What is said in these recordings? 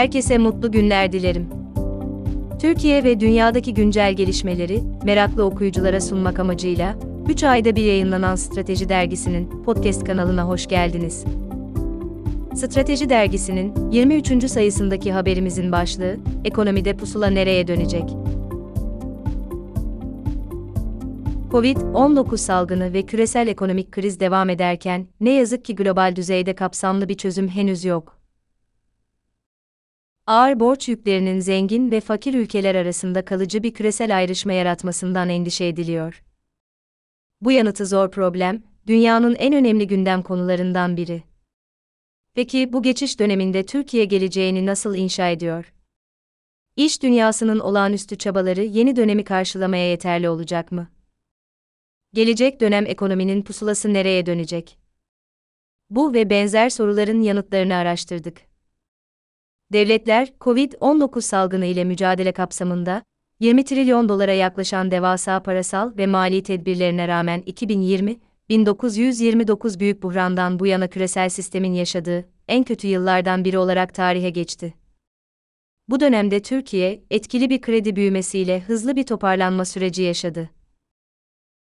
Herkese mutlu günler dilerim. Türkiye ve dünyadaki güncel gelişmeleri meraklı okuyuculara sunmak amacıyla 3 ayda bir yayınlanan Strateji Dergisi'nin podcast kanalına hoş geldiniz. Strateji Dergisi'nin 23. sayısındaki haberimizin başlığı Ekonomide pusula nereye dönecek? Covid-19 salgını ve küresel ekonomik kriz devam ederken ne yazık ki global düzeyde kapsamlı bir çözüm henüz yok. Ağır borç yüklerinin zengin ve fakir ülkeler arasında kalıcı bir küresel ayrışma yaratmasından endişe ediliyor. Bu yanıtı zor problem, dünyanın en önemli gündem konularından biri. Peki bu geçiş döneminde Türkiye geleceğini nasıl inşa ediyor? İş dünyasının olağanüstü çabaları yeni dönemi karşılamaya yeterli olacak mı? Gelecek dönem ekonominin pusulası nereye dönecek? Bu ve benzer soruların yanıtlarını araştırdık. Devletler, COVID-19 salgını ile mücadele kapsamında 20 trilyon dolara yaklaşan devasa parasal ve mali tedbirlerine rağmen 2020 1929 büyük buhrandan bu yana küresel sistemin yaşadığı en kötü yıllardan biri olarak tarihe geçti. Bu dönemde Türkiye, etkili bir kredi büyümesiyle hızlı bir toparlanma süreci yaşadı.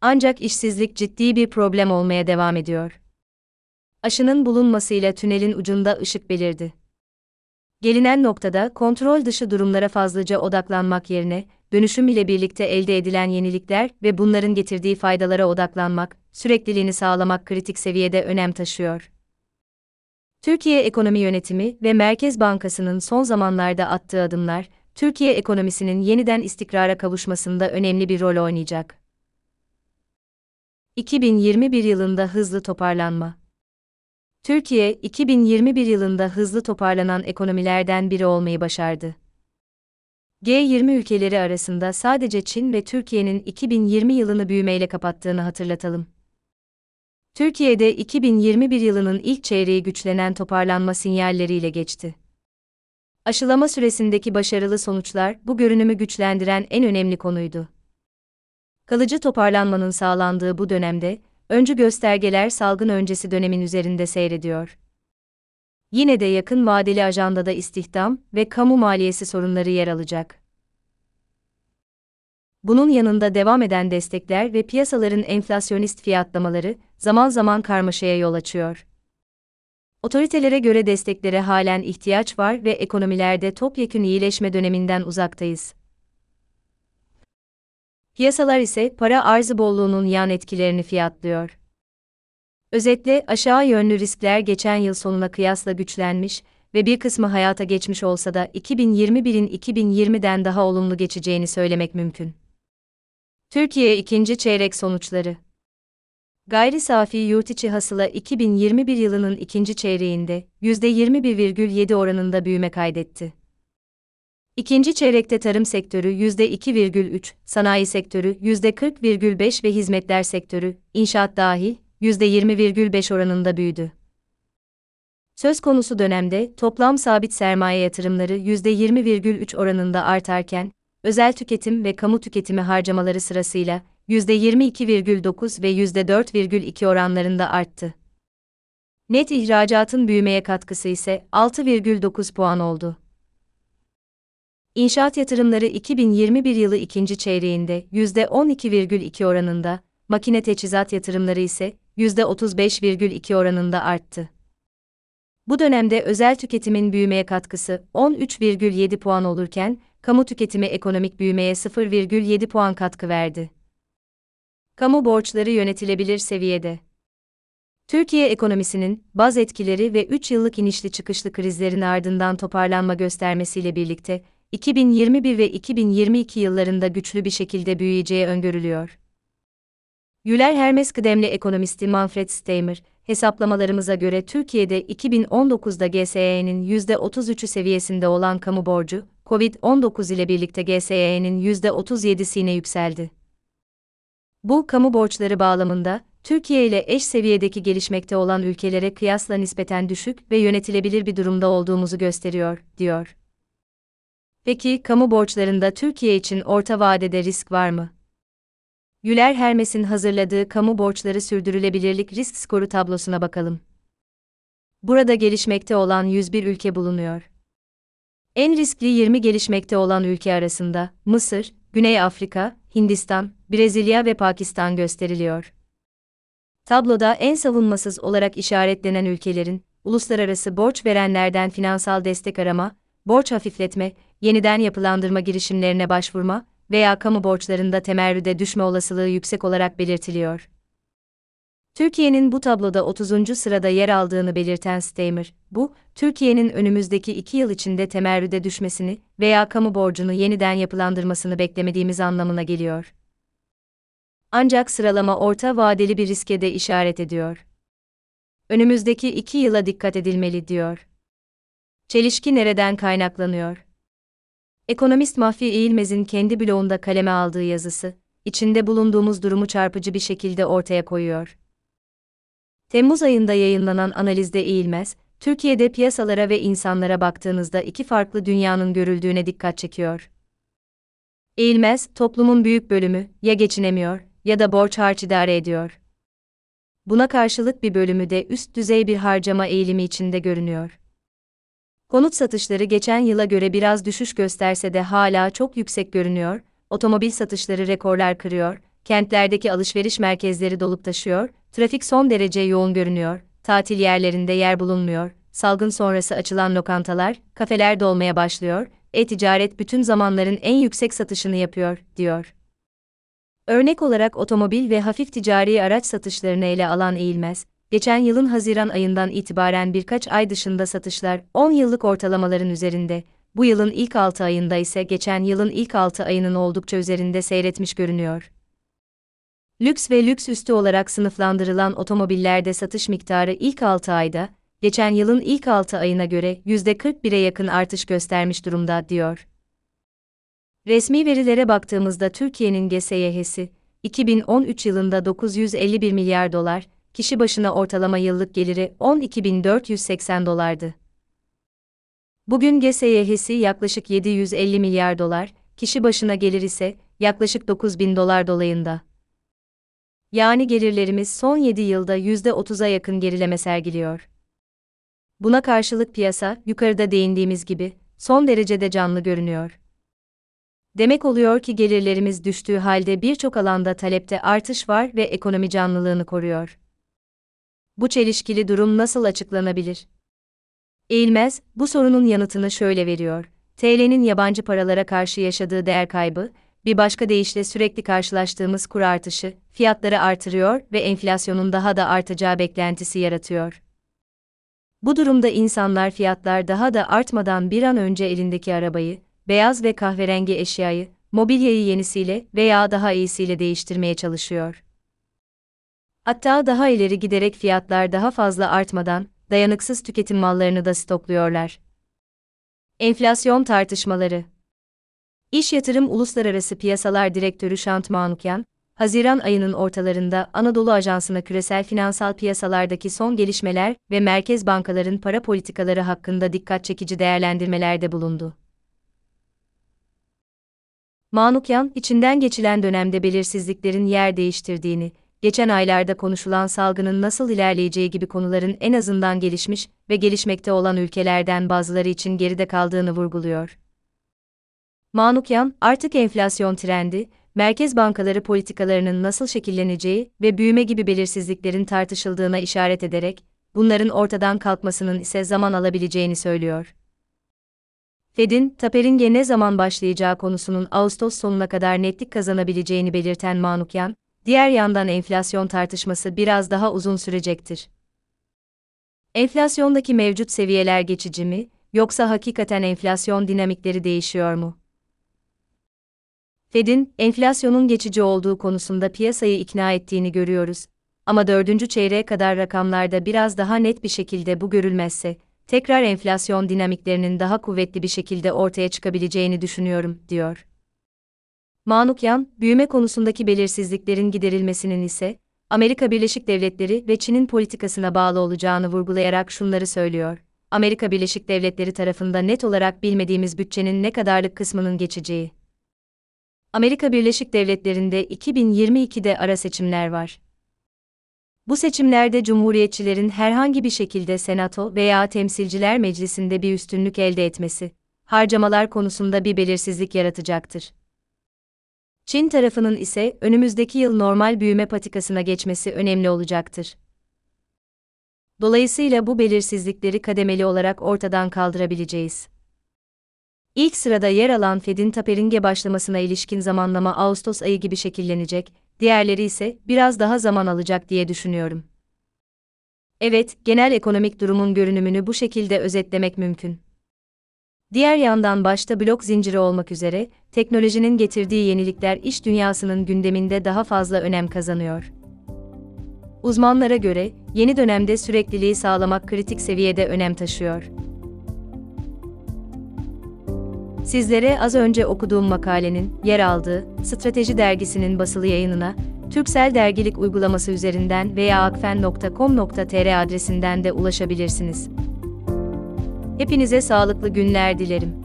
Ancak işsizlik ciddi bir problem olmaya devam ediyor. Aşının bulunmasıyla tünelin ucunda ışık belirdi. Gelinen noktada kontrol dışı durumlara fazlaca odaklanmak yerine, dönüşüm ile birlikte elde edilen yenilikler ve bunların getirdiği faydalara odaklanmak, sürekliliğini sağlamak kritik seviyede önem taşıyor. Türkiye Ekonomi Yönetimi ve Merkez Bankası'nın son zamanlarda attığı adımlar, Türkiye ekonomisinin yeniden istikrara kavuşmasında önemli bir rol oynayacak. 2021 yılında hızlı toparlanma Türkiye, 2021 yılında hızlı toparlanan ekonomilerden biri olmayı başardı. G20 ülkeleri arasında sadece Çin ve Türkiye'nin 2020 yılını büyümeyle kapattığını hatırlatalım. Türkiye'de 2021 yılının ilk çeyreği güçlenen toparlanma sinyalleriyle geçti. Aşılama süresindeki başarılı sonuçlar bu görünümü güçlendiren en önemli konuydu. Kalıcı toparlanmanın sağlandığı bu dönemde öncü göstergeler salgın öncesi dönemin üzerinde seyrediyor. Yine de yakın vadeli ajandada istihdam ve kamu maliyesi sorunları yer alacak. Bunun yanında devam eden destekler ve piyasaların enflasyonist fiyatlamaları zaman zaman karmaşaya yol açıyor. Otoritelere göre desteklere halen ihtiyaç var ve ekonomilerde topyekün iyileşme döneminden uzaktayız. Piyasalar ise para arzı bolluğunun yan etkilerini fiyatlıyor. Özetle aşağı yönlü riskler geçen yıl sonuna kıyasla güçlenmiş ve bir kısmı hayata geçmiş olsa da 2021'in 2020'den daha olumlu geçeceğini söylemek mümkün. Türkiye ikinci çeyrek sonuçları Gayri safi yurt içi hasıla 2021 yılının ikinci çeyreğinde %21,7 oranında büyüme kaydetti. İkinci çeyrekte tarım sektörü %2,3, sanayi sektörü %40,5 ve hizmetler sektörü, inşaat dahil, %20,5 oranında büyüdü. Söz konusu dönemde toplam sabit sermaye yatırımları %20,3 oranında artarken, özel tüketim ve kamu tüketimi harcamaları sırasıyla %22,9 ve %4,2 oranlarında arttı. Net ihracatın büyümeye katkısı ise 6,9 puan oldu. İnşaat yatırımları 2021 yılı ikinci çeyreğinde %12,2 oranında, makine teçhizat yatırımları ise %35,2 oranında arttı. Bu dönemde özel tüketimin büyümeye katkısı 13,7 puan olurken, kamu tüketimi ekonomik büyümeye 0,7 puan katkı verdi. Kamu borçları yönetilebilir seviyede. Türkiye ekonomisinin baz etkileri ve 3 yıllık inişli çıkışlı krizlerin ardından toparlanma göstermesiyle birlikte 2021 ve 2022 yıllarında güçlü bir şekilde büyüyeceği öngörülüyor. Yüler Hermes kıdemli ekonomisti Manfred Steimer, hesaplamalarımıza göre Türkiye'de 2019'da GSE'nin %33'ü seviyesinde olan kamu borcu, COVID-19 ile birlikte GSE'nin %37'sine yükseldi. Bu, kamu borçları bağlamında, Türkiye ile eş seviyedeki gelişmekte olan ülkelere kıyasla nispeten düşük ve yönetilebilir bir durumda olduğumuzu gösteriyor, diyor. Peki, kamu borçlarında Türkiye için orta vadede risk var mı? Yüler Hermes'in hazırladığı kamu borçları sürdürülebilirlik risk skoru tablosuna bakalım. Burada gelişmekte olan 101 ülke bulunuyor. En riskli 20 gelişmekte olan ülke arasında Mısır, Güney Afrika, Hindistan, Brezilya ve Pakistan gösteriliyor. Tabloda en savunmasız olarak işaretlenen ülkelerin, uluslararası borç verenlerden finansal destek arama, borç hafifletme, yeniden yapılandırma girişimlerine başvurma veya kamu borçlarında temerrüde düşme olasılığı yüksek olarak belirtiliyor. Türkiye'nin bu tabloda 30. sırada yer aldığını belirten Steymer, bu, Türkiye'nin önümüzdeki iki yıl içinde temerrüde düşmesini veya kamu borcunu yeniden yapılandırmasını beklemediğimiz anlamına geliyor. Ancak sıralama orta vadeli bir riske de işaret ediyor. Önümüzdeki iki yıla dikkat edilmeli diyor. Çelişki nereden kaynaklanıyor? Ekonomist Mahfi İlmez'in kendi bloğunda kaleme aldığı yazısı, içinde bulunduğumuz durumu çarpıcı bir şekilde ortaya koyuyor. Temmuz ayında yayınlanan analizde eğilmez, Türkiye'de piyasalara ve insanlara baktığınızda iki farklı dünyanın görüldüğüne dikkat çekiyor. Eğilmez, toplumun büyük bölümü ya geçinemiyor ya da borç harç idare ediyor. Buna karşılık bir bölümü de üst düzey bir harcama eğilimi içinde görünüyor. Konut satışları geçen yıla göre biraz düşüş gösterse de hala çok yüksek görünüyor, otomobil satışları rekorlar kırıyor, kentlerdeki alışveriş merkezleri dolup taşıyor, trafik son derece yoğun görünüyor, tatil yerlerinde yer bulunmuyor, salgın sonrası açılan lokantalar, kafeler dolmaya başlıyor, e-ticaret bütün zamanların en yüksek satışını yapıyor, diyor. Örnek olarak otomobil ve hafif ticari araç satışlarını ele alan Eğilmez, geçen yılın Haziran ayından itibaren birkaç ay dışında satışlar 10 yıllık ortalamaların üzerinde, bu yılın ilk 6 ayında ise geçen yılın ilk 6 ayının oldukça üzerinde seyretmiş görünüyor. Lüks ve lüks üstü olarak sınıflandırılan otomobillerde satış miktarı ilk 6 ayda, geçen yılın ilk 6 ayına göre %41'e yakın artış göstermiş durumda, diyor. Resmi verilere baktığımızda Türkiye'nin GSYH'si, 2013 yılında 951 milyar dolar, kişi başına ortalama yıllık geliri 12.480 dolardı. Bugün GSYH'si yaklaşık 750 milyar dolar, kişi başına gelir ise yaklaşık 9000 dolar dolayında. Yani gelirlerimiz son 7 yılda %30'a yakın gerileme sergiliyor. Buna karşılık piyasa, yukarıda değindiğimiz gibi, son derecede canlı görünüyor. Demek oluyor ki gelirlerimiz düştüğü halde birçok alanda talepte artış var ve ekonomi canlılığını koruyor. Bu çelişkili durum nasıl açıklanabilir? Eğilmez, bu sorunun yanıtını şöyle veriyor. TL'nin yabancı paralara karşı yaşadığı değer kaybı, bir başka deyişle sürekli karşılaştığımız kur artışı, fiyatları artırıyor ve enflasyonun daha da artacağı beklentisi yaratıyor. Bu durumda insanlar fiyatlar daha da artmadan bir an önce elindeki arabayı, beyaz ve kahverengi eşyayı, mobilyayı yenisiyle veya daha iyisiyle değiştirmeye çalışıyor. Hatta daha ileri giderek fiyatlar daha fazla artmadan, dayanıksız tüketim mallarını da stokluyorlar. Enflasyon tartışmaları İş Yatırım Uluslararası Piyasalar Direktörü Şant Manukyan, Haziran ayının ortalarında Anadolu Ajansı'na küresel finansal piyasalardaki son gelişmeler ve merkez bankaların para politikaları hakkında dikkat çekici değerlendirmelerde bulundu. Manukyan, içinden geçilen dönemde belirsizliklerin yer değiştirdiğini, geçen aylarda konuşulan salgının nasıl ilerleyeceği gibi konuların en azından gelişmiş ve gelişmekte olan ülkelerden bazıları için geride kaldığını vurguluyor. Manukyan, artık enflasyon trendi, merkez bankaları politikalarının nasıl şekilleneceği ve büyüme gibi belirsizliklerin tartışıldığına işaret ederek, bunların ortadan kalkmasının ise zaman alabileceğini söylüyor. Fed'in, tapering'e ne zaman başlayacağı konusunun Ağustos sonuna kadar netlik kazanabileceğini belirten Manukyan, diğer yandan enflasyon tartışması biraz daha uzun sürecektir. Enflasyondaki mevcut seviyeler geçici mi, yoksa hakikaten enflasyon dinamikleri değişiyor mu? Fed'in enflasyonun geçici olduğu konusunda piyasayı ikna ettiğini görüyoruz. Ama dördüncü çeyreğe kadar rakamlarda biraz daha net bir şekilde bu görülmezse, tekrar enflasyon dinamiklerinin daha kuvvetli bir şekilde ortaya çıkabileceğini düşünüyorum, diyor. Manukyan, büyüme konusundaki belirsizliklerin giderilmesinin ise, Amerika Birleşik Devletleri ve Çin'in politikasına bağlı olacağını vurgulayarak şunları söylüyor. Amerika Birleşik Devletleri tarafında net olarak bilmediğimiz bütçenin ne kadarlık kısmının geçeceği. Amerika Birleşik Devletleri'nde 2022'de ara seçimler var. Bu seçimlerde cumhuriyetçilerin herhangi bir şekilde Senato veya Temsilciler Meclisi'nde bir üstünlük elde etmesi, harcamalar konusunda bir belirsizlik yaratacaktır. Çin tarafının ise önümüzdeki yıl normal büyüme patikasına geçmesi önemli olacaktır. Dolayısıyla bu belirsizlikleri kademeli olarak ortadan kaldırabileceğiz. İlk sırada yer alan Fed'in taperinge başlamasına ilişkin zamanlama Ağustos ayı gibi şekillenecek, diğerleri ise biraz daha zaman alacak diye düşünüyorum. Evet, genel ekonomik durumun görünümünü bu şekilde özetlemek mümkün. Diğer yandan başta blok zinciri olmak üzere, teknolojinin getirdiği yenilikler iş dünyasının gündeminde daha fazla önem kazanıyor. Uzmanlara göre, yeni dönemde sürekliliği sağlamak kritik seviyede önem taşıyor. Sizlere az önce okuduğum makalenin yer aldığı Strateji dergisinin basılı yayınına Türksel Dergilik uygulaması üzerinden veya akfen.com.tr adresinden de ulaşabilirsiniz. Hepinize sağlıklı günler dilerim.